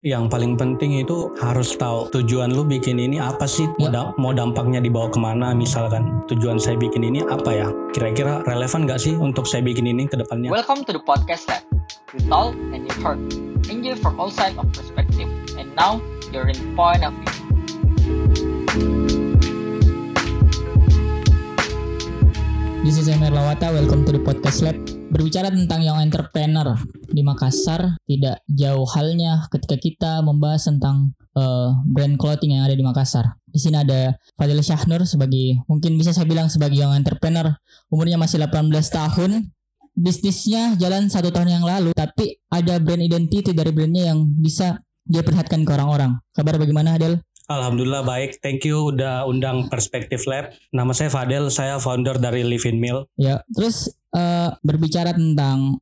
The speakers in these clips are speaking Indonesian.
Yang paling penting itu harus tahu tujuan lu bikin ini apa sih? Mau, Ya. da- mau dampaknya dibawa ke mana? Misalkan tujuan saya bikin ini apa ya? Kira-kira relevan nggak sih untuk saya bikin ini ke depannya? Welcome to the podcast lab. You talk and you heard. Enjoy from all sides of perspective. And now you're in point of view. This is Emir Lawata, welcome to the podcast lab. Berbicara tentang young entrepreneur di Makassar, tidak jauh halnya ketika kita membahas tentang eh, brand clothing yang ada di Makassar. Di sini ada Fadil Syahnur sebagai mungkin bisa saya bilang sebagai young entrepreneur, umurnya masih 18 tahun. Bisnisnya jalan satu tahun yang lalu, tapi ada brand identity dari brandnya yang bisa dia perlihatkan ke orang-orang. Kabar bagaimana Adel? Alhamdulillah baik. Thank you udah undang Perspektif Lab. Nama saya Fadel, saya founder dari Live in Mill. Ya, terus eh, berbicara tentang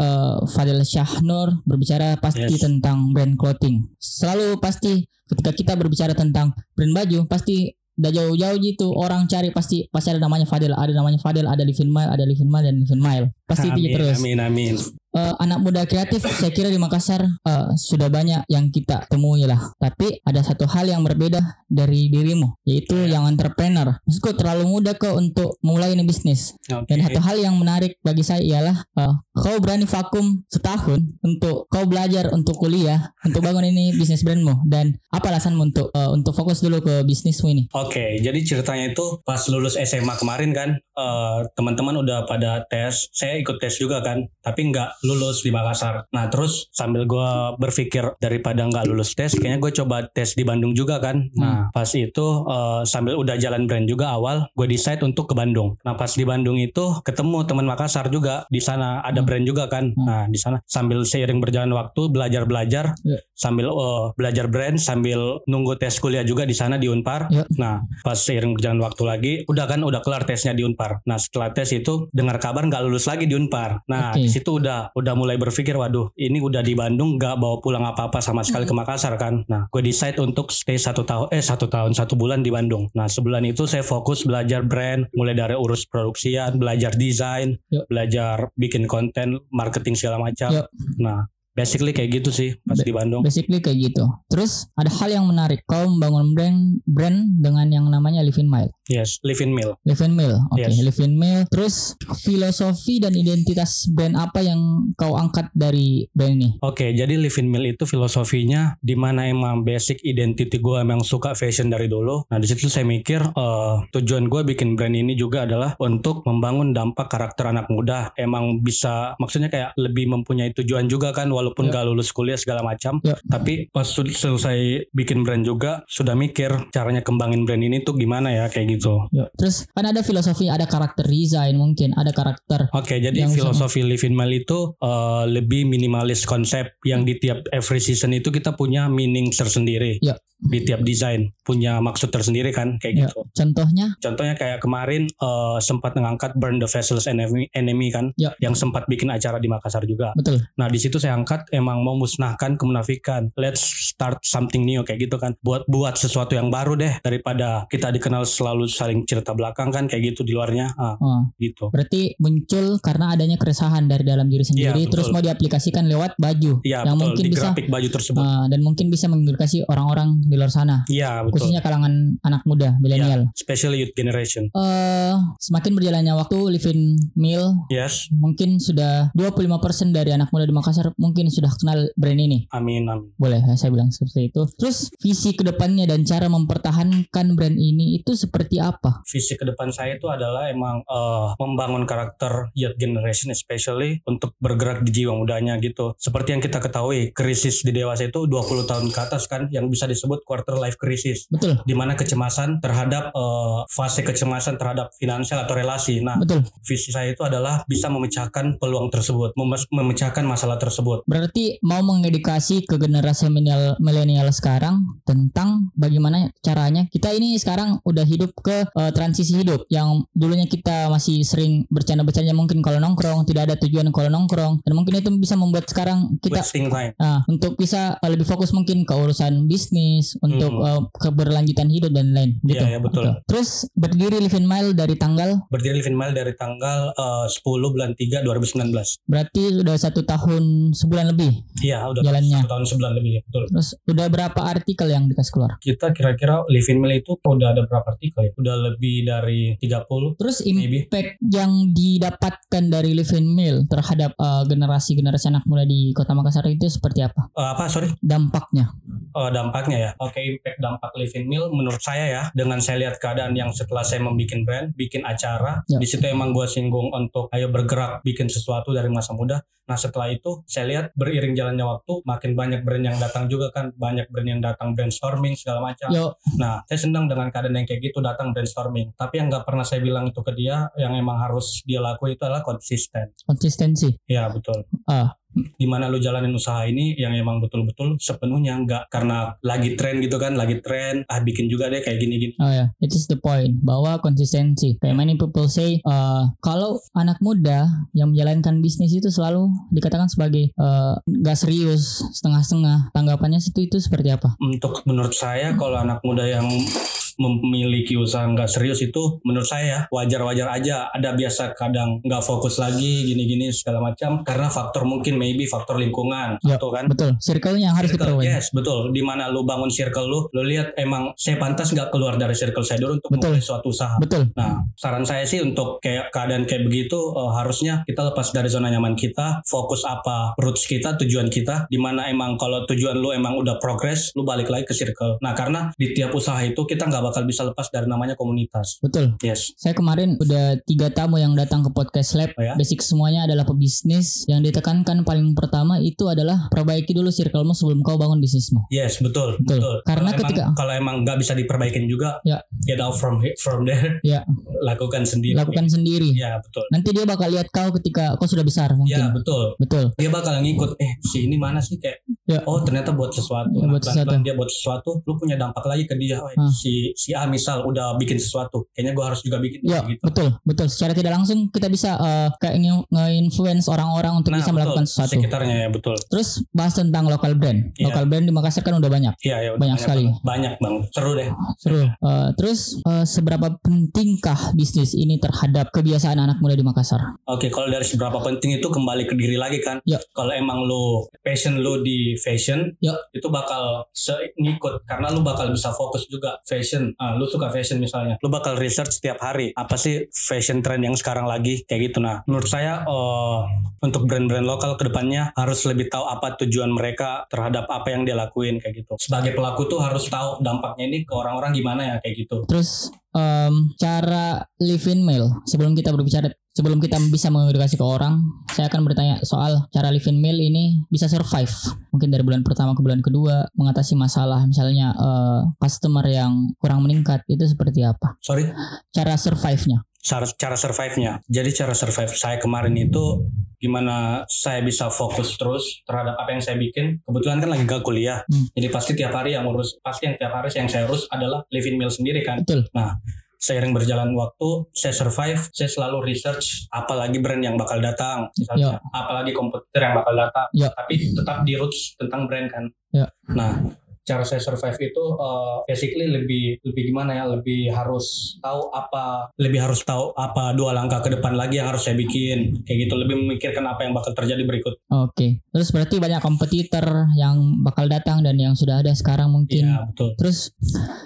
eh, Fadil Syahnur, berbicara pasti Yes. tentang brand clothing. Selalu pasti ketika kita berbicara tentang brand baju, pasti udah jauh-jauh gitu orang cari pasti pasti ada namanya Fadil, ada namanya Fadil, ada Livin Mile, ada Livin Mile dan Livin Mile. Pasti itu amin, terus. amin, amin. Eh, anak muda kreatif saya kira di Makassar eh, sudah banyak yang kita temui lah. Tapi ada satu hal yang berbeda dari dirimu, yaitu yang entrepreneur. Maksudku terlalu muda kok untuk memulai ini bisnis. Oke. Dan satu hal yang menarik bagi saya ialah eh, kau berani vakum setahun untuk kau belajar untuk kuliah untuk bangun ini bisnis brandmu dan apa alasanmu untuk eh, untuk fokus dulu ke bisnismu ini? Oke, jadi ceritanya itu pas lulus SMA kemarin kan, eh, teman-teman udah pada tes, saya ikut tes juga kan, tapi nggak lulus di Makassar. Nah terus sambil gue berpikir daripada nggak lulus tes, kayaknya gue coba tes di Bandung juga kan. Nah pas itu eh, sambil udah jalan brand juga awal, gue decide untuk ke Bandung. Nah pas di Bandung itu ketemu teman Makassar juga, di sana ada Hmm. brand juga kan. Hmm. Nah di sana sambil seiring berjalan waktu belajar-belajar, Ya. Sambil eh, belajar brand, sambil nunggu tes kuliah juga di sana di Unpar. Ya. Nah, pas seiring berjalan waktu lagi, udah kan udah kelar tesnya di Unpar. Nah, setelah tes itu dengar kabar nggak lulus lagi di Unpar. Nah, Oke. di situ udah udah mulai berpikir, waduh, ini udah di Bandung nggak bawa pulang apa-apa sama sekali ke Makassar kan. Nah, gue decide untuk stay satu tahun, eh satu tahun satu bulan di Bandung. Nah, sebulan itu saya fokus belajar brand, mulai dari urus produksian, belajar desain, Yuk. belajar bikin konten, marketing segala macam. Yuk. Nah, basically kayak gitu sih pas Ba- di Bandung. Basically kayak gitu. Terus ada hal yang menarik, kau membangun brand brand dengan yang namanya Livin Mile. Yes, live in mill. Livin Mill, oke, Yes. Livin Mill. Terus filosofi dan identitas brand apa yang kau angkat dari brand ini? Oke, jadi Live in Mill itu filosofinya di mana emang basic identity gue emang suka fashion dari dulu. Nah di situ saya mikir eh, tujuan gue bikin brand ini juga adalah untuk membangun dampak karakter anak muda. Emang bisa maksudnya kayak lebih mempunyai tujuan juga kan walaupun Ya. gak lulus kuliah segala macam. Ya. Tapi pas selesai bikin brand juga sudah mikir caranya kembangin brand ini tuh gimana ya kayak gitu. Yuk. Terus kan ada filosofi, ada karakter desain mungkin, ada karakter. Oke, jadi Yang filosofi Live in itu eh, lebih minimalis konsep yang di tiap every season itu kita punya meaning tersendiri. Ya. Di tiap desain punya maksud tersendiri kan kayak Ya. gitu. Contohnya, Contohnya kayak kemarin eh, sempat mengangkat Burn the Vessels Enemy, Enemy kan, Ya. yang sempat bikin acara di Makassar juga. betul. Nah di situ saya angkat emang mau musnahkan kemunafikan. Let's start something new kayak gitu kan. Buat buat sesuatu yang baru deh daripada kita dikenal selalu saling cerita belakang kan kayak gitu di luarnya. Ah, Oh, gitu. berarti muncul karena adanya keresahan dari dalam diri sendiri, Iya, betul. terus mau diaplikasikan lewat baju Iya yang betul mungkin di bisa grafik baju tersebut. uh, dan mungkin bisa mengedukasi orang-orang di luar sana, Iya betul. khususnya kalangan anak muda, milenial. Especially youth generation. Eh, semakin berjalannya waktu, Livin Mill Yes. mungkin sudah 25% dari anak muda di Makassar mungkin sudah kenal brand ini. Amin amin. Boleh ya, saya bilang seperti itu. Terus visi ke depannya dan cara mempertahankan brand ini itu seperti apa? Visi ke depan saya itu adalah emang eh, membangun karakter youth generation especially untuk bergerak di jiwa mudanya gitu. Seperti yang kita ketahui, krisis di dewasa itu 20 tahun ke atas kan yang bisa disebut quarter life crisis. Betul, di mana kecemasan terhadap eh, fase kecemasan terhadap finansial atau relasi. Nah, betul. visi saya itu adalah bisa memecahkan peluang tersebut, memecahkan masalah tersebut. Berarti mau mengedukasi ke generasi milenial sekarang tentang bagaimana caranya kita ini sekarang udah hidup ke eh, transisi hidup yang dulunya kita masih sering bercanda-bercanda mungkin kalau nongkrong tidak ada tujuan kalau nongkrong dan mungkin itu bisa membuat sekarang kita. Nah, untuk bisa uh, lebih fokus mungkin ke urusan bisnis, untuk uh, keberlanjutan hidup dan lain gitu. Iya, iya, betul. Oke. Terus berdiri Live in Mile dari tanggal Berdiri Living Mile dari tanggal eh, 10 bulan 3 2019. berarti sudah satu tahun sebulan sebulan lebih. Iya, udah Jalannya. satu tahun sebulan lebih betul. Terus udah berapa artikel yang dikasih keluar? Kita kira-kira Live in Mail itu udah ada berapa artikel ya? Udah lebih dari 30 Terus maybe. impact yang didapatkan dari Live in Mail terhadap uh, generasi-generasi anak muda di Kota Makassar itu seperti apa? Eh, apa sorry? Dampaknya? Oh, dampaknya ya. Oke, impact dampak Live in Meal menurut saya ya, dengan saya lihat keadaan yang setelah saya membuat brand, bikin acara, Ya. di situ emang gua singgung untuk ayo bergerak bikin sesuatu dari masa muda. Nah, setelah itu saya lihat beriring jalannya waktu, makin banyak brand yang datang juga kan, banyak brand yang datang brainstorming segala macam. Yo, Nah, saya senang dengan keadaan yang kayak gitu datang brainstorming. Tapi yang nggak pernah saya bilang itu ke dia, yang emang harus dia lakuin itu adalah konsisten. konsistensi. Ya betul. Ah. Di mana lu jalanin usaha ini yang emang betul-betul sepenuhnya nggak karena lagi tren gitu kan, lagi tren, ah bikin juga deh kayak gini-gini. Oh ya, it is the point bahwa konsistensi. Kayak many people say, uh, kalau anak muda yang menjalankan bisnis itu selalu dikatakan sebagai uh, nggak serius, setengah-setengah. Tanggapannya itu itu seperti apa? Untuk menurut saya kalau anak muda yang memiliki usaha nggak serius itu menurut saya wajar-wajar aja. Ada biasa kadang nggak fokus lagi gini-gini segala macam karena faktor mungkin maybe faktor lingkungan Ya, atau kan? Betul, circle-nya yang harus Circle, diperbaiki. yes betul. Di mana lu bangun circle lu lu lihat emang saya pantas nggak keluar dari circle saya dulu untuk Betul. memulai suatu usaha? Betul. nah saran saya sih untuk kayak keadaan kayak begitu eh, harusnya kita lepas dari zona nyaman kita fokus apa roots kita tujuan kita. Di mana emang kalau tujuan lu emang udah progress lu balik lagi ke circle. Nah karena di tiap usaha itu kita nggak bakal bisa lepas dari namanya komunitas Betul. yes Saya kemarin udah tiga tamu yang datang ke podcast lab. Oh ya? Basic semuanya adalah pebisnis. Yang ditekankan paling pertama itu adalah perbaiki dulu circlemu sebelum kau bangun bisnismu. yes betul Betul. Karena kalau ketika- emang, kalau emang nggak bisa diperbaikin juga Ya. get out from from there Ya. lakukan sendiri Lakukan sendiri. ya betul Nanti dia bakal lihat kau ketika kau sudah besar mungkin. Ya betul. Betul. Dia bakal ngikut. Eh si ini mana sih kayak? Ya. Oh ternyata buat sesuatu. Ya, Nah, buat sesuatu. dia buat sesuatu. Lu punya dampak lagi ke dia. Oh, Ah. Si si A misal udah bikin sesuatu. Kayaknya gua harus juga bikin Ya, gitu. betul, betul. Secara tidak langsung kita bisa eh, kayak nge- nge-influence orang-orang untuk bisa Nah, betul. melakukan sesuatu. Sekitarnya ya betul. Terus bahas tentang local brand. Iya. Local brand di Makassar kan udah banyak. Iya ya udah Banyak sekali. banget. Banyak banget. Seru deh. Seru. Eh, terus eh, seberapa pentingkah bisnis ini terhadap kebiasaan anak muda di Makassar? Oke, kalau dari seberapa penting itu kembali ke diri lagi kan. Ya. Kalau emang lu passion lu di fashion, Ya. itu bakal ngikut karena lu bakal bisa fokus juga fashion. Ah, lu suka fashion misalnya, lu bakal research setiap hari apa sih fashion trend yang sekarang lagi kayak gitu. Nah, menurut saya eh, untuk brand-brand lokal ke depannya harus lebih tahu apa tujuan mereka terhadap apa yang dia lakuin kayak gitu. Sebagai pelaku tuh harus tahu dampaknya ini ke orang-orang gimana ya kayak gitu. Terus em, cara live in mail sebelum kita berbicara sebelum kita bisa mengedukasi ke orang, saya akan bertanya soal cara live in mail ini bisa survive mungkin dari bulan pertama ke bulan kedua mengatasi masalah misalnya eh, customer yang kurang meningkat itu seperti apa? Sorry. Cara survive-nya. Cara cara survive-nya. Jadi cara survive saya kemarin itu gimana saya bisa fokus terus terhadap apa yang saya bikin. Kebetulan kan lagi gak kuliah. Hmm. Jadi pasti tiap hari yang urus pasti yang tiap hari yang saya urus adalah living meal sendiri kan. Betul. Seiring berjalan waktu, saya survive, saya selalu research apalagi brand yang bakal datang, misalnya, apalagi kompetitor yang bakal datang. Ya. Tapi tetap di roots tentang brand kan. Ya. Nah, cara saya survive itu uh, basically lebih lebih gimana ya lebih harus tahu apa lebih harus tahu apa dua langkah ke depan lagi yang harus saya bikin kayak gitu lebih memikirkan apa yang bakal terjadi berikut Oke. Terus berarti banyak kompetitor yang bakal datang dan yang sudah ada sekarang mungkin. Iya betul Terus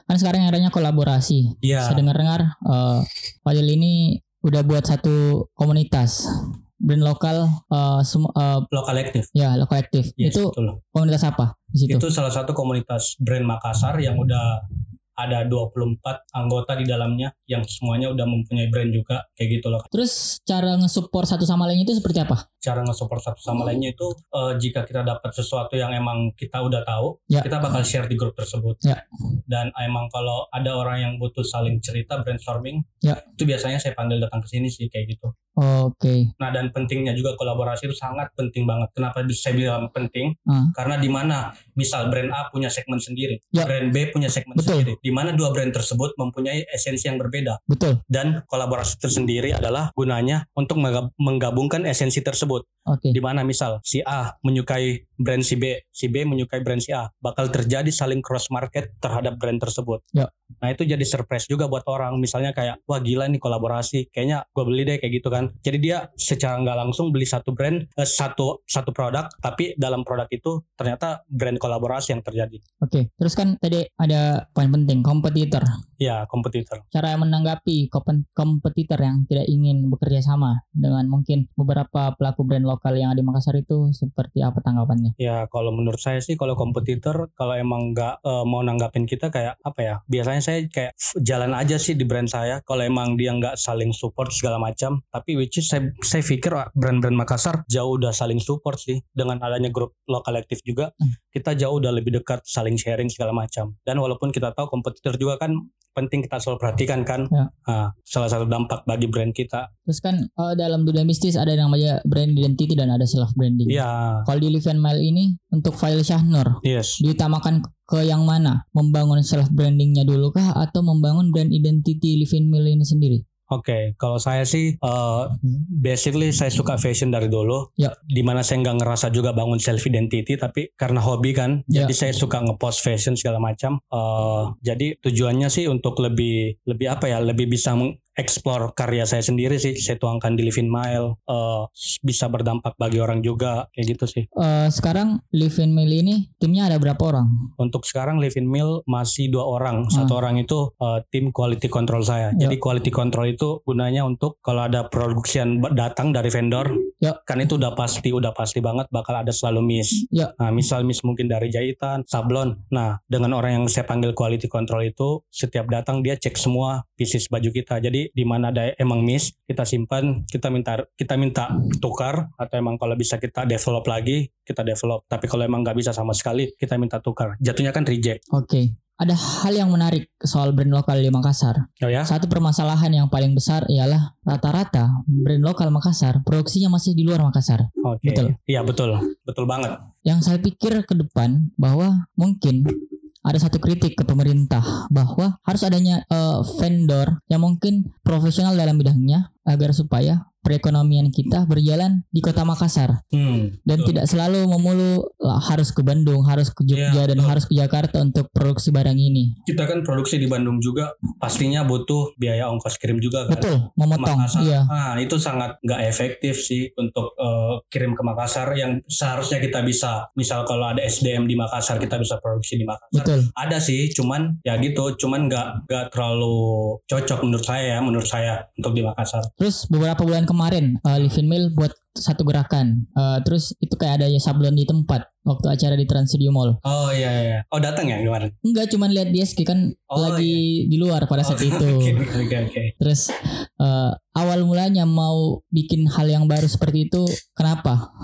kan sekarang adanya kolaborasi. Iya Saya dengar-dengar eh Fadil ini udah buat satu komunitas brand lokal eh semu- eh, lo kolektif ya lo kolektif. Yes, itu betul. komunitas apa di situ? itu salah satu komunitas brand Makassar yang udah ada 24 anggota di dalamnya yang semuanya udah mempunyai brand juga kayak gitu loh Terus cara nge-support satu sama lain itu seperti apa? Cara nge-support satu sama lainnya itu eh, jika kita dapat sesuatu yang emang kita udah tahu Ya. kita bakal share di grup tersebut Ya. dan emang kalau ada orang yang butuh saling cerita brainstorming Ya. itu biasanya saya panggil datang ke sini sih kayak gitu Oke. nah dan pentingnya juga kolaborasi itu sangat penting banget kenapa bisa saya bilang penting Ah. karena di mana misal brand A punya segmen sendiri Ya. brand B punya segmen Betul. sendiri di mana dua brand tersebut mempunyai esensi yang berbeda Betul. dan kolaborasi tersendiri adalah gunanya untuk menggab- menggabungkan esensi tersebut tersebut. Oke. Di mana misal si A menyukai brand si B, si B menyukai brand si A, bakal terjadi saling cross market terhadap brand tersebut. Ya. Nah itu jadi surprise juga buat orang. Misalnya kayak wah gila nih kolaborasi, kayaknya gue beli deh kayak gitu kan. Jadi dia secara nggak langsung beli satu brand, eh, satu satu produk, tapi dalam produk itu ternyata brand kolaborasi yang terjadi. Oke. Terus kan tadi ada poin penting kompetitor. Ya kompetitor. Cara menanggapi kompetitor yang tidak ingin bekerja sama dengan mungkin beberapa pelaku brand lokal yang ada di Makassar itu seperti apa tanggapannya? Ya kalau menurut saya sih kalau kompetitor kalau emang nggak eh, mau nanggapin kita kayak apa ya biasanya saya kayak jalan aja sih di brand saya kalau emang dia nggak saling support segala macam tapi which is saya, saya pikir brand-brand Makassar jauh udah saling support sih dengan adanya grup lokal aktif juga Hmm. kita jauh udah lebih dekat saling sharing segala macam dan walaupun kita tahu kompetitor juga kan penting kita selalu perhatikan kan Ya. Nah, salah satu dampak bagi brand kita Terus kan eh, dalam dunia bisnis ada yang namanya brand identity dan ada self branding. ya Kalau di Live and Mile ini untuk file Syahnur yes diutamakan ke yang mana? Membangun self brandingnya dulu kah atau membangun brand identity Live and Mile ini sendiri? Oke, kalau saya sih uh, basically saya suka fashion dari dulu. Ya. Di mana saya nggak ngerasa juga bangun self identity, tapi karena hobi kan, Ya. jadi saya suka ngepost fashion segala macam. Uh, jadi tujuannya sih untuk lebih lebih apa ya, lebih bisa mengeksplor karya saya sendiri sih. Saya tuangkan di Living Mile, uh, bisa berdampak bagi orang juga kayak gitu sih. Eh, sekarang Live and Mile ini timnya ada berapa orang? Untuk sekarang Living Mill masih dua orang. Satu orang itu uh, tim quality control saya. Ya. Jadi quality control itu gunanya untuk kalau ada produksian b- datang dari vendor, Ya. kan itu udah pasti, udah pasti banget bakal ada selalu miss. Ya. Nah, misal miss mungkin dari jahitan, sablon. Nah, dengan orang yang saya panggil quality control itu, setiap datang dia cek semua pieces baju kita. Jadi di mana ada emang miss, kita simpan, kita minta kita minta tukar atau emang kalau bisa kita develop lagi, kita develop. Tapi kalau emang nggak bisa sama sekali, kita minta tukar. Jatuhnya kan reject. Oke. Ada hal yang menarik soal brand lokal di Makassar. Oh ya? Satu permasalahan yang paling besar ialah rata-rata brand lokal Makassar produksinya masih di luar Makassar. Oke. Betul. Iya betul, betul banget. Yang saya pikir ke depan bahwa mungkin ada satu kritik ke pemerintah bahwa harus adanya eh, vendor yang mungkin profesional dalam bidangnya agar supaya perekonomian kita berjalan di kota Makassar Hmm. dan betul. tidak selalu memulu lah, harus ke Bandung, harus ke Jogja Iya, dan betul. harus ke Jakarta untuk produksi barang ini. Kita kan produksi di Bandung juga, pastinya butuh biaya ongkos kirim juga kan. Betul, memotong. Makassar. Iya. Nah, itu sangat nggak efektif sih untuk eh, kirim ke Makassar yang seharusnya kita bisa, misal kalau ada SDM di Makassar kita bisa produksi di Makassar. Betul. Ada sih, cuman ya gitu, cuman nggak nggak terlalu cocok menurut saya ya, menurut saya untuk di Makassar. Terus beberapa bulan kemarin uh, Living Mill buat satu gerakan. Uh, terus itu kayak ada ya sablon di tempat waktu acara di Trans Studio Mall. Oh iya iya. Oh datang ya kemarin? Enggak cuman lihat di SK kan Oh, lagi di luar pada saat Oh, itu. Oke oke oke. Terus uh, awal mulanya mau bikin hal yang baru seperti itu kenapa?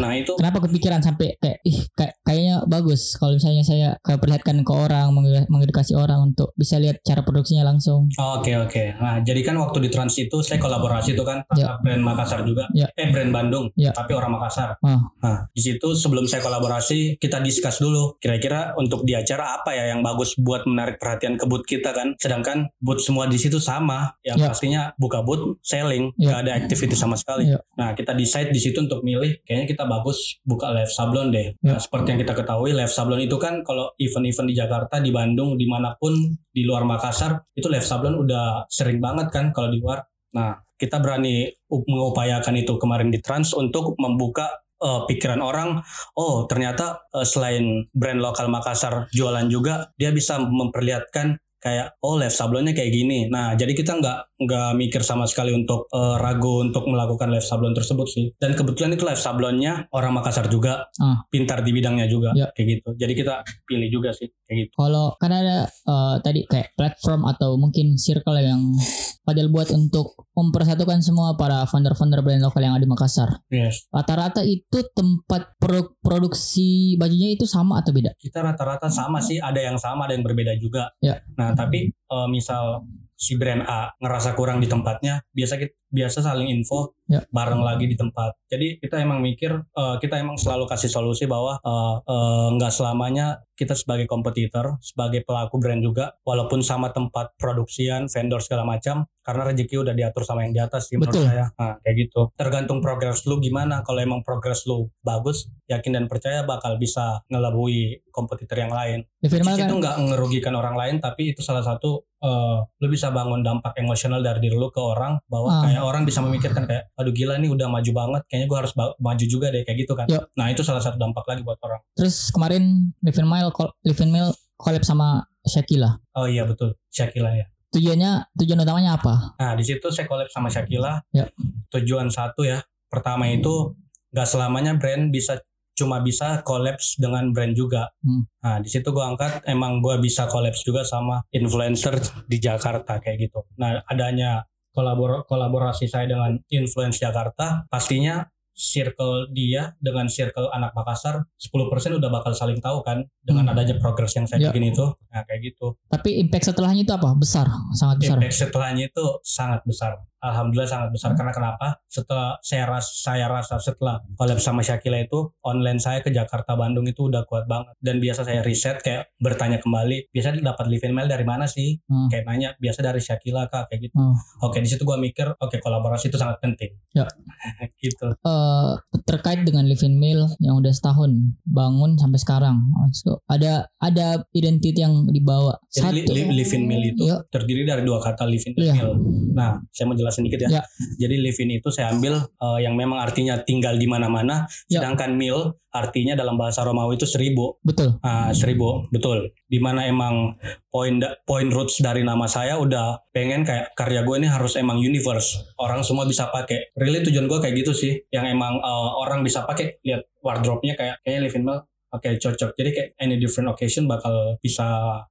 Nah itu Kenapa kepikiran sampai kayak ih kayak, kayaknya bagus kalau misalnya saya perlihatkan ke orang menged- mengedukasi orang untuk bisa lihat cara produksinya langsung. Oh, Oke oke. Nah jadi kan waktu di Trans itu saya kolaborasi itu kan sama brand Makassar juga. Ya. Eh brand Bandung. Ya. Tapi orang Makassar. Ah. Nah di situ sebelum saya kolaborasi kita discuss dulu. Kira-kira untuk di acara apa ya yang bagus buat menarik perhatian ke booth kita kan. Sedangkan booth semua di situ sama. Yang Ya. pastinya buka booth selling. Ya. Nggak ada activity sama sekali. Ya. Nah kita decide di situ untuk milih. Kayaknya kita bagus buka live sablon deh. Ya. Nah, seperti yang kita ketahui live sablon itu kan kalau event-event di Jakarta, di Bandung, di mana pun di luar Makassar itu live sablon udah sering banget kan kalau di luar. Nah kita berani mengupayakan itu kemarin di Trans untuk membuka eh, pikiran orang. Oh ternyata eh, selain brand lokal Makassar jualan juga, dia bisa memperlihatkan kayak oh live sablonnya kayak gini. Nah jadi kita nggak nggak mikir sama sekali untuk eh, ragu untuk melakukan live sablon tersebut sih. Dan kebetulan itu live sablonnya orang Makassar juga, Ah. pintar di bidangnya juga Ya. kayak gitu. Jadi kita pilih juga sih kayak gitu. Kalau kan ada eh, tadi kayak platform atau mungkin circle yang Fadil buat untuk mempersatukan semua para founder-founder brand lokal yang ada di Makassar. Yes. Rata-rata itu tempat pro- produksi bajunya itu sama atau beda? Kita rata-rata sama sih, ada yang sama, ada yang berbeda juga. Ya. Nah tapi eh, misal si brand A ngerasa kurang di tempatnya, biasa kita biasa saling info Ya. bareng lagi di tempat. Jadi kita emang mikir eh, kita emang selalu kasih solusi bahwa eh, eh, nggak selamanya kita sebagai kompetitor, sebagai pelaku brand juga, walaupun sama tempat produksian, vendor segala macam, karena rezeki udah diatur sama yang di atas sih menurut Betul. saya. Nah, kayak gitu. Tergantung progres lu gimana. Kalau emang progres lu bagus, yakin dan percaya bakal bisa ngelabui kompetitor yang lain. Is kan itu nggak ngerugikan orang lain, tapi itu salah satu eh, lu bisa bangun dampak emosional dari diri lu ke orang bahwa Ah. kayak orang bisa memikirkan kayak aduh gila nih udah maju banget, kayaknya gua harus maju juga deh kayak gitu kan. Yuk. Nah itu salah satu dampak lagi buat orang. terus kemarin Livin kol- Livin Mel collab sama Shakila. Oh iya betul, Shakila ya. Tujuannya tujuan utamanya apa? Nah di situ saya collab sama Shakila. Ya. Tujuan satu ya, pertama itu nggak selamanya brand bisa cuma bisa collabs dengan brand juga. Hmm. Nah di situ gua angkat emang gua bisa collabs juga sama influencer di Jakarta kayak gitu. Nah adanya kolabor kolaborasi saya dengan influencer Jakarta pastinya circle dia dengan circle anak Makassar 10% udah bakal saling tahu kan dengan Hmm. adanya progres yang saya Ya. bikin itu. Nah kayak gitu. Tapi impact setelahnya itu apa? Besar, sangat besar. Impact setelahnya itu sangat besar. Alhamdulillah sangat besar karena kenapa? Setelah saya rasa saya rasa setelah collab sama Shakila itu online saya ke Jakarta Bandung itu udah kuat banget dan biasa saya riset kayak bertanya kembali biasa dapat live mail dari mana sih? Hmm. Kayak nanya biasa dari Shakila kak kayak gitu. Oh. Oke di situ gua mikir oke kolaborasi itu sangat penting. Ya. gitu. Eh, terkait dengan Livin Mill yang udah setahun bangun sampai sekarang, So, ada ada identity yang dibawa. Jadi li, li, live meal itu Iya. terdiri dari dua kata live in Iya. meal. Nah, saya mau jelasin dikit ya. Iya. Jadi live in itu saya ambil eh, yang memang artinya tinggal di mana-mana, Iya. sedangkan meal artinya dalam bahasa Romawi itu seribu. betul. Ah, seribu, betul. Di mana emang poin da- poin roots dari nama saya udah pengen kayak karya gue ini harus emang universe. Orang semua bisa pakai. Really tujuan gue kayak gitu sih. Yang emang eh, orang bisa pakai. Lihat wardrobe-nya kayak kayaknya Living Mel Oke cocok. Jadi kayak any different occasion bakal bisa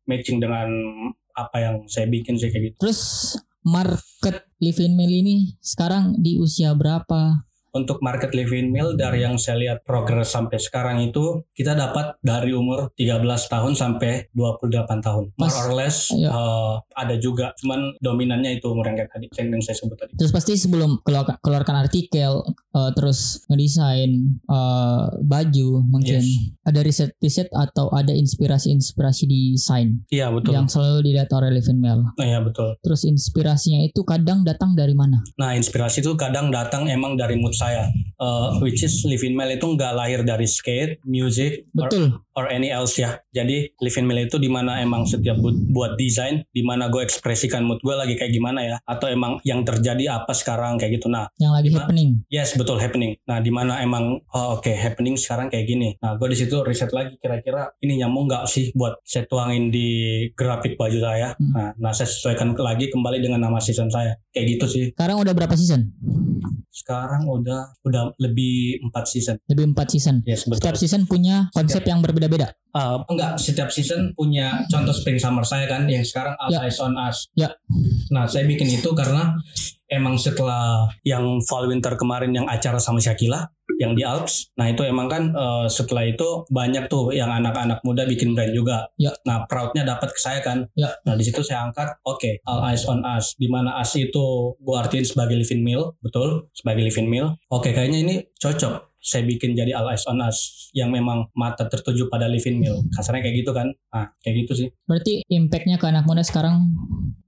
matching dengan apa yang saya bikin sih kayak gitu. Terus market Livin Mill ini sekarang di usia berapa? Untuk market living meal dari yang saya lihat progres sampai sekarang itu kita dapat dari umur 13 tahun sampai 28 tahun. More Mas, or less iya. eh, ada juga cuman dominannya itu umur yang kayak tadi yang saya sebut tadi. Terus pasti sebelum keluar- keluarkan artikel, eh, terus ngedesain eh, baju, mungkin Yes. ada riset-riset atau ada inspirasi-inspirasi desain Iya betul. yang selalu dilihat oleh Livin Mill. Nah, iya betul. Terus inspirasinya itu kadang datang dari mana? Nah inspirasi itu kadang datang emang dari mood saya. Eh, which is living mail itu nggak lahir dari skate, music, or, Betul. or any else ya. Jadi living mail itu di mana emang setiap buat, buat desain, di mana gue ekspresikan mood gue lagi kayak gimana ya, atau emang yang terjadi apa sekarang kayak gitu. Nah Yang lagi Gimana? happening. Yes, betul happening. Nah, di mana emang oh, oke happening sekarang kayak gini. Nah, gue di situ riset lagi kira-kira ini nyambung nggak sih buat saya tuangin di grafik baju saya. Hmm. Nah, nah saya sesuaikan lagi kembali dengan nama season saya. Kayak gitu sih. Sekarang udah berapa season? Sekarang udah udah lebih empat season. Lebih empat season. Yes, betul. Setiap season punya konsep yang berbeda-beda. Uh, enggak, setiap season punya contoh spring summer saya kan yang sekarang All Ya. Eyes on Us. Ya. Nah, saya bikin itu karena emang setelah yang fall winter kemarin yang acara sama Shakila yang di Alps. Nah, itu emang kan uh, setelah itu banyak tuh yang anak-anak muda bikin brand juga. Ya. Nah, proudnya dapat ke saya kan. Ya. Nah, di situ saya angkat, oke, All Eyes on Us. Di mana Us itu gua artiin sebagai living meal, betul, sebagai living meal. Oke, kayaknya ini cocok saya bikin jadi All Eyes on Us yang memang mata tertuju pada living meal. Kasarnya kayak gitu kan. Nah, kayak gitu sih. Berarti impactnya ke anak muda sekarang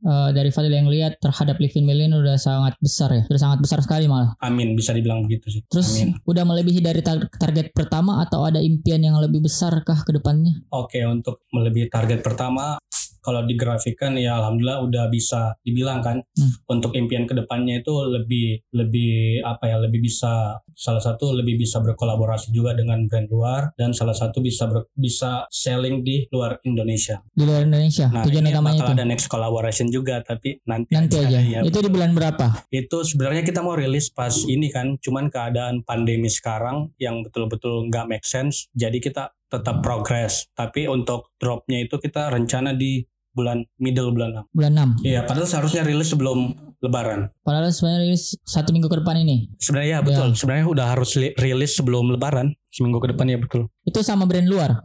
eh, dari Fadil yang lihat terhadap Livin Mill ini udah sangat besar ya. Udah sangat besar sekali malah. Amin, bisa dibilang begitu sih. Terus Amin. udah melebihi dari tar- target pertama atau ada impian yang lebih besar kah ke depannya? Oke, untuk melebihi target pertama, kalau digrafikan ya alhamdulillah udah bisa dibilang kan. Hmm. Untuk impian ke depannya itu lebih lebih apa ya, lebih bisa salah satu lebih bisa berkolaborasi juga dengan brand luar dan salah satu bisa ber- bisa selling di luar Indonesia. Di luar Indonesia. Nah, Tujuan ini utamanya itu. ada next collaboration juga tapi nanti Nanti aja. Ya, itu di bulan berapa? itu sebenarnya kita mau rilis pas ini kan cuman keadaan pandemi sekarang yang betul-betul nggak make sense jadi kita tetap progress tapi untuk dropnya itu kita rencana di bulan middle bulan 6 Bulan 6. iya padahal seharusnya rilis sebelum lebaran Padahal sebenarnya rilis satu minggu ke depan ini. sebenarnya ya betul sebenarnya udah harus li- rilis sebelum lebaran seminggu ke depan ya betul Itu sama brand luar.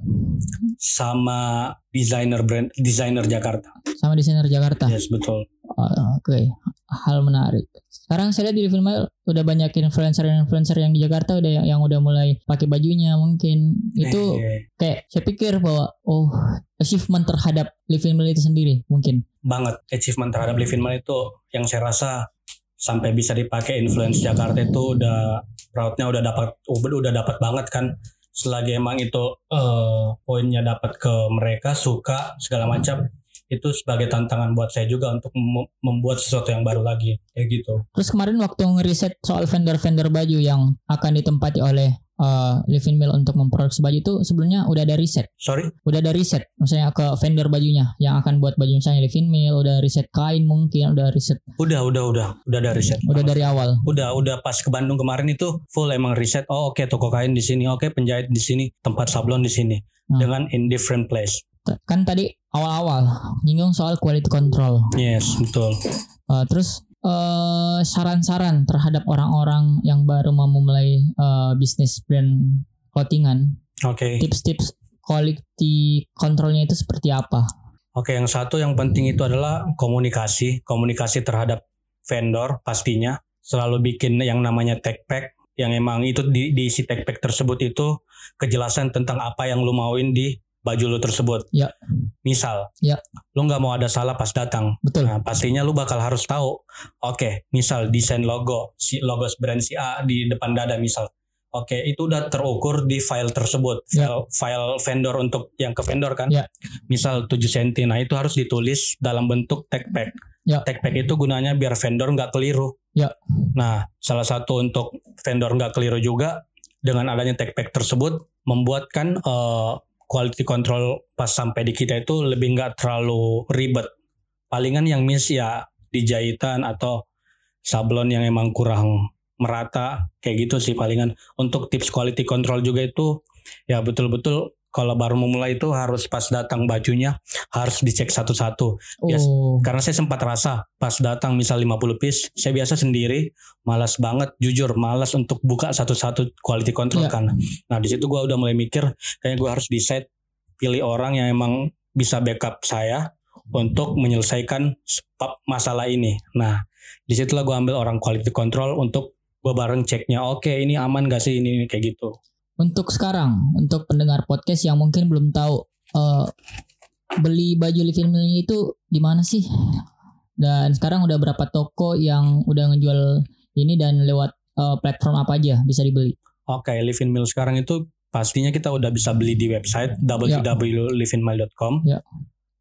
sama desainer brand desainer Jakarta Sama desainer Jakarta. yes betul Uh, Oke, hal menarik. Sekarang saya lihat di Livin udah banyak influencer-influencer yang di Jakarta udah yang, yang udah mulai pakai bajunya mungkin. Itu Eh, kayak saya pikir bahwa oh achievement terhadap Livin Mill itu sendiri mungkin. banget. Achievement terhadap Livin Mal itu yang saya rasa sampai bisa dipakai influence Jakarta itu udah proudnya udah dapat udah udah dapat banget kan. Selagi emang itu eh, poinnya dapat ke mereka suka segala macam itu sebagai tantangan buat saya juga untuk mem- membuat sesuatu yang baru lagi kayak gitu. Terus kemarin waktu ngeriset soal vendor-vendor baju yang akan ditempati oleh uh, Livin Mill untuk memproduksi baju itu sebelumnya udah ada riset, sorry? Udah ada riset, misalnya ke vendor bajunya yang akan buat baju misalnya Livin Mill, udah riset kain mungkin, udah riset, udah udah udah. Udah dari riset. Udah dari awal. udah udah pas ke Bandung kemarin itu full emang riset oh oke toko kain di sini oke penjahit di sini tempat sablon di sini Hmm. dengan in different place Kan tadi awal-awal nyinggung soal quality control. yes betul Uh, terus uh, saran-saran terhadap orang-orang yang baru mau memulai uh, bisnis brand clothingan, oke tips-tips quality controlnya itu seperti apa? Oke, yang satu yang penting itu adalah komunikasi, komunikasi terhadap vendor pastinya. Selalu bikin yang namanya tag pack, yang emang itu di, diisi tag pack tersebut itu kejelasan tentang apa yang lu mauin di baju lu tersebut. Ya. Misal, Ya. lu nggak mau ada salah pas datang. Betul. Nah, pastinya lu bakal harus tahu. Oke, misal desain logo, si logo brand si A di depan dada misal. Oke, itu udah terukur di file tersebut. Ya. File, file vendor untuk yang ke vendor kan. Ya. Misal 7 cm. Nah, itu harus ditulis dalam bentuk tag pack. Ya. Tag pack itu gunanya biar vendor nggak keliru. Ya. Nah, salah satu untuk vendor nggak keliru juga dengan adanya tag pack tersebut membuatkan eh, quality control pas sampai di kita itu lebih nggak terlalu ribet. Palingan yang miss ya di jahitan atau sablon yang emang kurang merata kayak gitu sih palingan. Untuk tips quality control juga itu ya betul-betul kalau baru memulai itu harus pas datang bajunya harus dicek satu-satu. Yes. Oh, Karena saya sempat rasa pas datang misal 50 piece, saya biasa sendiri malas banget jujur malas untuk buka satu-satu quality control Iya. kan. Nah di situ gua udah mulai mikir kayaknya gua harus decide pilih orang yang emang bisa backup saya untuk menyelesaikan masalah ini. Nah di situlah gua ambil orang quality control untuk gua bareng ceknya. Oke ini aman gak sih ini, ini kayak gitu. Untuk sekarang, untuk pendengar podcast yang mungkin belum tahu eh, beli baju Livin Mill itu di mana sih? Dan sekarang udah berapa toko yang udah ngejual ini dan lewat eh, platform apa aja bisa dibeli? Oke, Livin Mill sekarang itu pastinya kita udah bisa beli di website www.livinmill.com. Ya.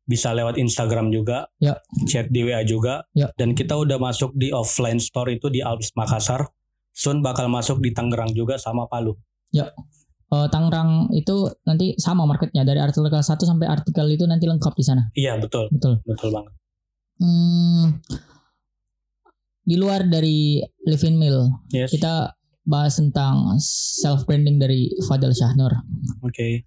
Bisa lewat Instagram juga, Ya. chat di WA juga. Ya. Dan kita udah masuk di offline store itu di Alps Makassar. Soon bakal masuk di Tangerang juga sama Palu. Eh, Tangerang itu nanti sama marketnya dari artikel 1 sampai artikel itu nanti lengkap di sana. Iya betul, Betul. betul banget. Hmm, di luar dari Livin Mill, Yes. kita bahas tentang self branding dari Fadel Syahnur. Oke.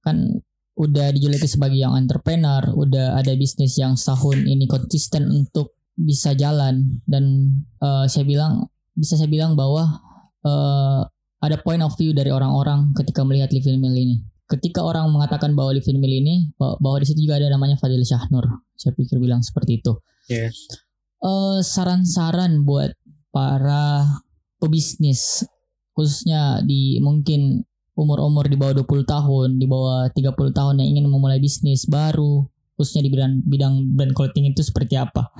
Kan udah dijuluki sebagai yang entrepreneur, udah ada bisnis yang setahun ini konsisten untuk bisa jalan dan eh, saya bilang bisa saya bilang bahwa eh, ada point of view dari orang-orang ketika melihat Livin Mill ini. Ketika orang mengatakan bahwa Livin Mill ini bahwa di situ juga ada namanya Fadil Syahnur. Saya pikir bilang seperti itu. Yes. eh saran-saran buat para pebisnis khususnya di mungkin umur-umur di bawah 20 tahun, di bawah 30 tahun yang ingin memulai bisnis baru khususnya di bidang bidang brand clothing itu seperti apa?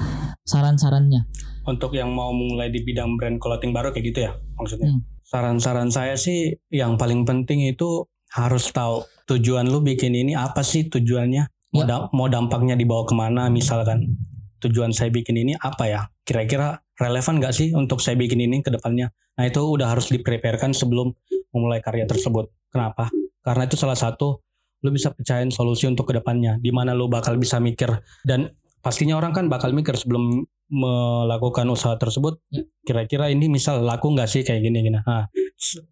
Saran-sarannya. Untuk yang mau mulai di bidang brand clothing baru kayak gitu ya maksudnya. Hmm. Saran-saran saya sih yang paling penting itu harus tahu tujuan lu bikin ini apa sih tujuannya. Mau, Ya. da- mau dampaknya dibawa ke mana misalkan. Tujuan saya bikin ini apa ya? Kira-kira relevan gak sih untuk saya bikin ini ke depannya? Nah itu udah harus dipreparekan sebelum memulai karya tersebut. Kenapa? Karena itu salah satu lu bisa pecahin solusi untuk ke depannya. Di mana lu bakal bisa mikir dan pastinya orang kan bakal mikir sebelum melakukan usaha tersebut Ya. kira-kira ini misal laku nggak sih kayak gini gini? Nah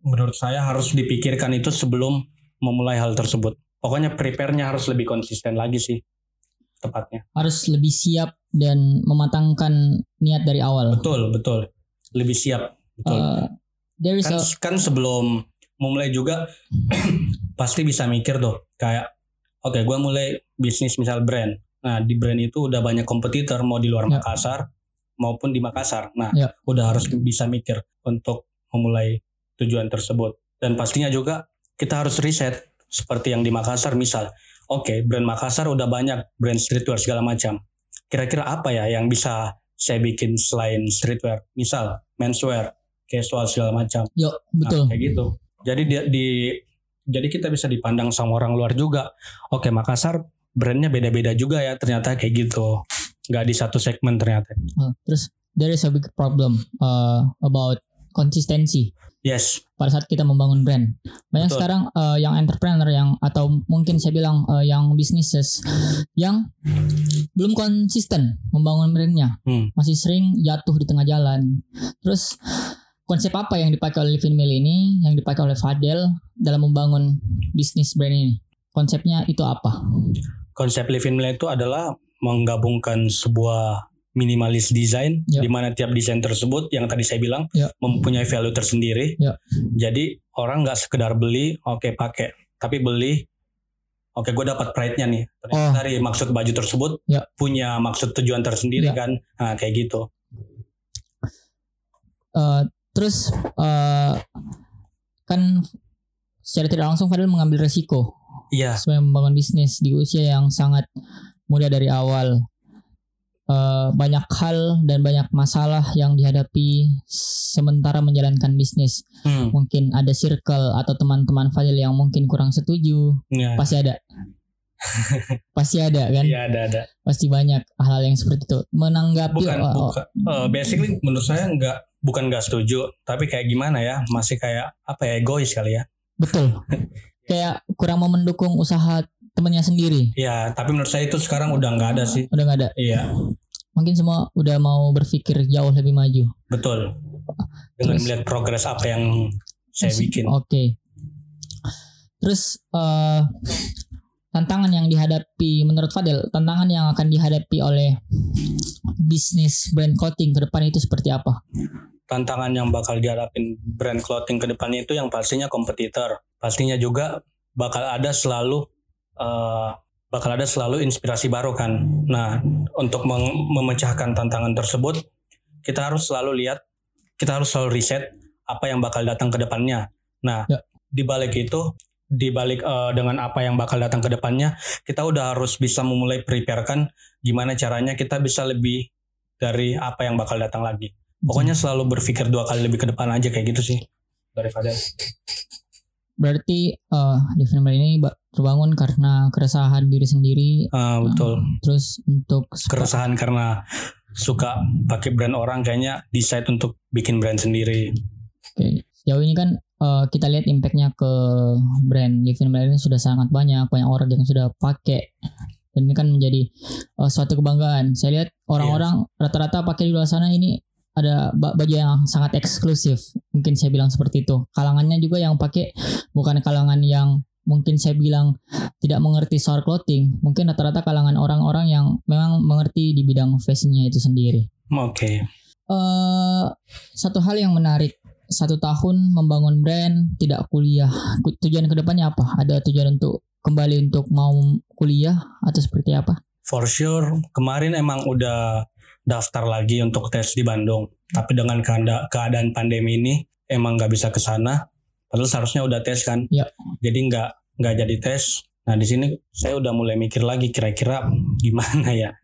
menurut saya harus dipikirkan itu sebelum memulai hal tersebut. Pokoknya prepare-nya harus lebih konsisten lagi sih tepatnya. Harus lebih siap dan mematangkan niat dari awal. betul betul. Lebih siap betul. There is kan, a kan sebelum memulai juga pasti bisa mikir tuh kayak oke gue mulai bisnis misal brand Nah di brand itu udah banyak kompetitor mau di luar Ya. Makassar maupun di Makassar. Nah Ya. udah harus bisa mikir untuk memulai tujuan tersebut. Dan pastinya juga kita harus riset seperti yang di Makassar misal. Oke brand Makassar udah banyak brand streetwear segala macam. Kira-kira apa ya yang bisa saya bikin selain streetwear? Misal menswear, casual segala macam. Yuk, betul. Nah, kayak gitu. Jadi di, di- jadi kita bisa dipandang sama orang luar juga. Oke, Makassar brandnya beda-beda juga ya ternyata kayak gitu. Nggak di satu segmen ternyata. Uh, terus there is a big problem uh, about konsistensi Yes, pada saat kita membangun brand. Banyak Betul. sekarang uh, yang entrepreneur yang atau mungkin saya bilang uh, yang businesses yang belum konsisten membangun brandnya, Hmm. masih sering jatuh di tengah jalan. Terus konsep apa yang dipakai oleh Livin Mill ini, yang dipakai oleh Fadel dalam membangun bisnis brand ini? Konsepnya itu apa? Konsep Live in Milan itu adalah menggabungkan sebuah minimalis desain Ya. di mana tiap desain tersebut yang tadi saya bilang Ya. mempunyai value tersendiri. Ya. Jadi orang nggak sekedar beli, oke pakai, tapi beli Oke, gue dapat pride-nya nih. Ternyata Oh. dari maksud baju tersebut Ya. punya maksud tujuan tersendiri Ya. kan. Nah, kayak gitu. Eh, terus eh, kan secara tidak langsung Fadel mengambil resiko Iya, supaya membangun bisnis di usia yang sangat muda dari awal. Eh, banyak hal dan banyak masalah yang dihadapi sementara menjalankan bisnis. Hmm, Mungkin ada circle atau teman-teman Fadil yang mungkin kurang setuju, ya. pasti ada. pasti ada kan? Iya ada ada. Pasti banyak hal-hal yang seperti itu. Menanggapi Bukan oh, oh, bukan. eh, basically menurut saya nggak bukan nggak setuju, tapi kayak gimana ya? Masih kayak apa ya egois kali ya? betul. Kayak kurang mau mendukung usaha temennya sendiri. Iya, tapi menurut saya itu sekarang udah nggak ada sih. Udah nggak ada. Iya, Mungkin semua udah mau berpikir jauh lebih maju. betul. Dengan Terus- melihat progres apa yang saya Terus- bikin. Oke. Terus eh, tantangan yang dihadapi menurut Fadel, tantangan yang akan dihadapi oleh bisnis brand clothing ke depan itu seperti apa? Tantangan yang bakal dihadapin brand clothing ke depannya itu yang pastinya kompetitor. Pastinya juga bakal ada selalu eh, bakal ada selalu inspirasi baru kan. Nah, untuk memecahkan tantangan tersebut, kita harus selalu lihat, kita harus selalu riset apa yang bakal datang ke depannya. Nah, Ya. di balik itu, di balik eh, dengan apa yang bakal datang ke depannya, kita udah harus bisa memulai preparekan gimana caranya kita bisa lebih dari apa yang bakal datang lagi. Pokoknya selalu berpikir dua kali lebih ke depan aja kayak gitu sih. Dari Fadel. berarti eh di film ini ba- terbangun karena keresahan diri sendiri. Ah, betul. Terus untuk Keresahan karena suka pakai brand orang kayaknya decide untuk bikin brand sendiri. Oke, sejauh ini kan eh, kita lihat impactnya ke brand Brand ini sudah sangat banyak, banyak orang yang sudah pakai dan ini kan menjadi eh, suatu kebanggaan. Saya lihat orang-orang rata-rata pakai di luar sana ini ada ba- baju yang sangat eksklusif, mungkin saya bilang seperti itu. Kalangannya juga yang pakai bukan kalangan yang mungkin saya bilang tidak mengerti soal clothing, mungkin rata-rata kalangan orang-orang yang memang mengerti di bidang fashionnya itu sendiri Oke. eh satu hal yang menarik satu tahun membangun brand tidak kuliah Ku- tujuan ke depannya apa ada tujuan untuk kembali untuk mau kuliah atau seperti apa For sure kemarin emang udah daftar lagi untuk tes di Bandung. Tapi dengan keadaan pandemi ini emang nggak bisa ke sana. Padahal seharusnya udah tes kan. Ya. Jadi nggak nggak jadi tes. Nah di sini saya udah mulai mikir lagi kira-kira gimana ya.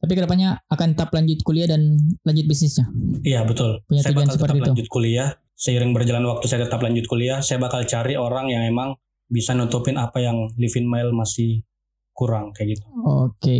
tapi ke depannya akan tetap lanjut kuliah dan lanjut bisnisnya Iya betul. Punya saya bakal tetap itu. lanjut kuliah. Seiring berjalan waktu saya tetap lanjut kuliah. Saya bakal cari orang yang emang bisa nutupin apa yang Living Mail masih kurang kayak gitu. oke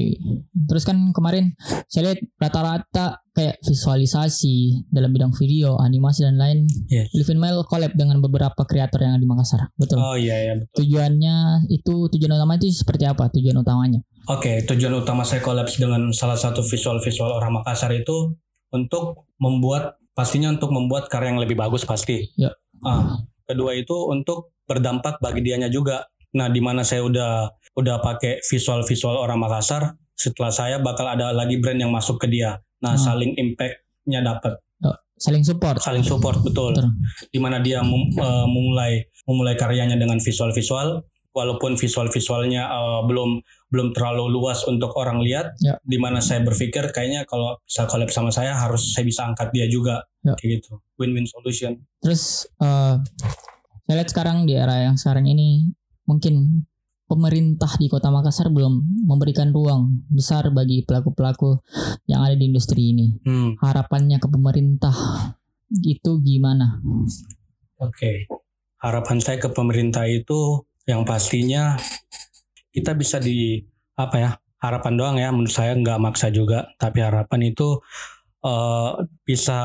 terus kan kemarin saya lihat rata-rata kayak visualisasi dalam bidang video animasi dan lain Yes. Living Mail collab dengan beberapa kreator yang ada di Makassar betul Oh iya ya betul. tujuannya itu tujuan utama itu seperti apa tujuan utamanya Oke, tujuan utama saya kolaps dengan salah satu visual-visual orang Makassar itu untuk membuat pastinya untuk membuat karya yang lebih bagus pasti. Ya. Ah, kedua itu untuk berdampak bagi dianya juga. Nah, di mana saya udah udah pakai visual-visual orang Makassar, setelah saya bakal ada lagi brand yang masuk ke dia. Nah, Hmm. saling impact-nya dapat, saling support saling support betul. Betul. Di mana dia mem- eh, memulai memulai karyanya dengan visual-visual walaupun visual-visualnya eh, belum belum terlalu luas untuk orang lihat. Ya. Di mana saya berpikir kayaknya kalau bisa collab sama saya harus saya bisa angkat dia juga. Ya. Kayak gitu. Win-win solution. Terus eh saya lihat sekarang di era yang sekarang ini mungkin pemerintah di Kota Makassar belum memberikan ruang besar bagi pelaku-pelaku yang ada di industri ini. Hmm, Harapannya ke pemerintah itu gimana? Oke. Harapan saya ke pemerintah itu yang pastinya kita bisa di apa ya? Harapan doang ya menurut saya nggak maksa juga, tapi harapan itu eh, bisa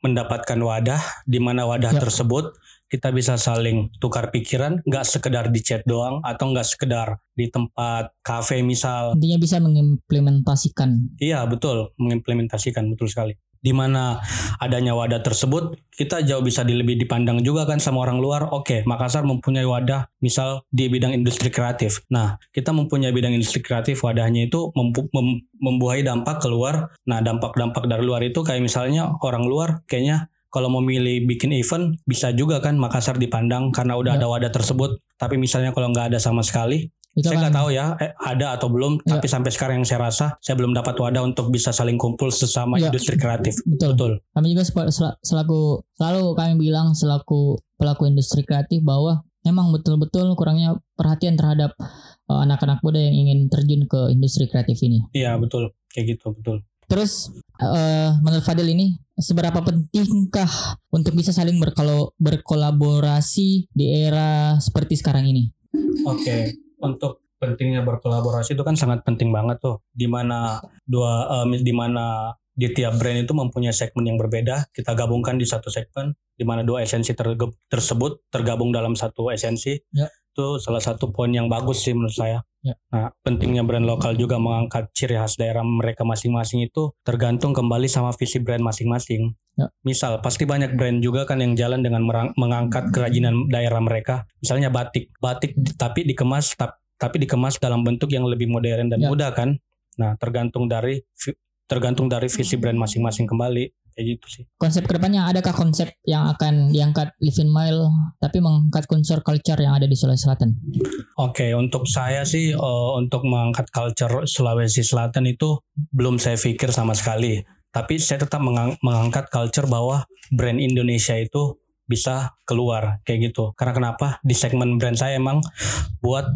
mendapatkan wadah di mana wadah Ya. tersebut kita bisa saling tukar pikiran, nggak sekedar di chat doang atau nggak sekedar di tempat kafe misal. Intinya bisa mengimplementasikan. Iya betul, mengimplementasikan betul sekali. Di mana adanya wadah tersebut, kita jauh bisa di- lebih dipandang juga kan sama orang luar. Oke, Makassar mempunyai wadah, misal di bidang industri kreatif. Nah, kita mempunyai bidang industri kreatif, wadahnya itu mempu- mem- membuahai dampak keluar. Nah, dampak-dampak dari luar itu kayak misalnya orang luar, kayaknya kalau mau milih bikin event bisa juga kan Makassar dipandang karena udah Ya. ada wadah tersebut. Tapi misalnya kalau nggak ada sama sekali, Itu saya kan nggak tahu ya eh, ada atau belum Ya. tapi sampai sekarang yang saya rasa saya belum dapat wadah untuk bisa saling kumpul sesama Ya. industri kreatif betul. betul Kami juga selaku selalu kami bilang selaku pelaku industri kreatif bahwa memang betul-betul kurangnya perhatian terhadap uh, anak-anak muda yang ingin terjun ke industri kreatif ini. iya betul kayak gitu betul Terus uh, menurut Fadil ini seberapa pentingkah untuk bisa saling berkalo- berkolaborasi di era seperti sekarang ini? oke untuk pentingnya berkolaborasi itu kan sangat penting banget tuh di mana dua em, di mana di tiap brand itu mempunyai segmen yang berbeda kita gabungkan di satu segmen di mana dua esensi terge- tersebut tergabung dalam satu esensi Ya. Itu salah satu poin yang bagus sih menurut saya Ya. Nah, pentingnya brand lokal juga mengangkat ciri khas daerah mereka masing-masing itu tergantung kembali sama visi brand masing-masing. Ya. Misal, pasti banyak brand juga kan yang jalan dengan merang- mengangkat kerajinan daerah mereka. Misalnya batik, batik tapi dikemas tap- tapi dikemas dalam bentuk yang lebih modern dan Ya. mudah kan. Nah, tergantung dari tergantung dari visi brand masing-masing kembali kayak gitu sih. Konsep ke depannya adakah konsep yang akan diangkat Living Mile tapi mengangkat unsur culture yang ada di Sulawesi Selatan? Oke, untuk saya sih eh, untuk mengangkat culture Sulawesi Selatan itu belum saya pikir sama sekali. Tapi saya tetap mengang- mengangkat culture bahwa brand Indonesia itu bisa keluar kayak gitu. Karena kenapa? Di segmen brand saya emang buat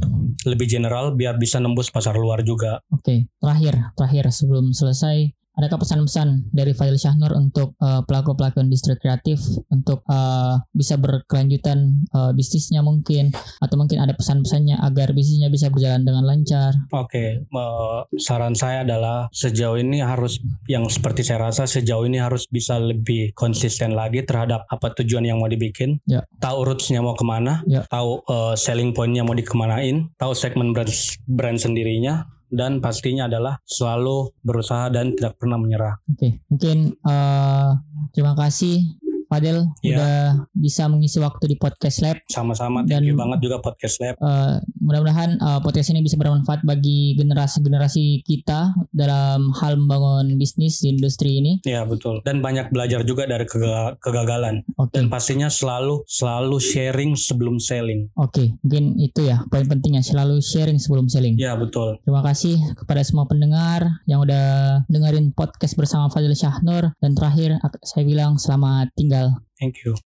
lebih general biar bisa nembus pasar luar juga. Oke, terakhir, terakhir sebelum selesai, adakah pesan-pesan dari Fadil Syahnur untuk eh, pelaku-pelaku industri kreatif untuk eh, bisa berkelanjutan eh, bisnisnya mungkin atau mungkin ada pesan-pesannya agar bisnisnya bisa berjalan dengan lancar? Oke, eh, saran saya adalah sejauh ini harus yang seperti saya rasa sejauh ini harus bisa lebih konsisten lagi terhadap apa tujuan yang mau dibikin, Ya. tahu rootsnya mau ke mana, Ya. tahu eh, selling pointnya mau dikemanain, tahu segmen brand brand sendirinya, dan pastinya adalah selalu berusaha dan tidak pernah menyerah. Oke, mungkin eh, terima kasih Fadil Ya. udah bisa mengisi waktu di podcast lab. Sama-sama, Dan- thank you banget juga podcast lab. Eh, mudah-mudahan eh, podcast ini bisa bermanfaat bagi generasi-generasi kita dalam hal membangun bisnis di industri ini. Ya betul. Dan banyak belajar juga dari kega- kegagalan. Oke. Dan pastinya selalu selalu sharing sebelum selling. Oke, mungkin itu ya poin pentingnya selalu sharing sebelum selling. Ya betul. Terima kasih kepada semua pendengar yang udah dengerin podcast bersama Fadil Syahnur dan terakhir ak- saya bilang selamat tinggal. Thank you.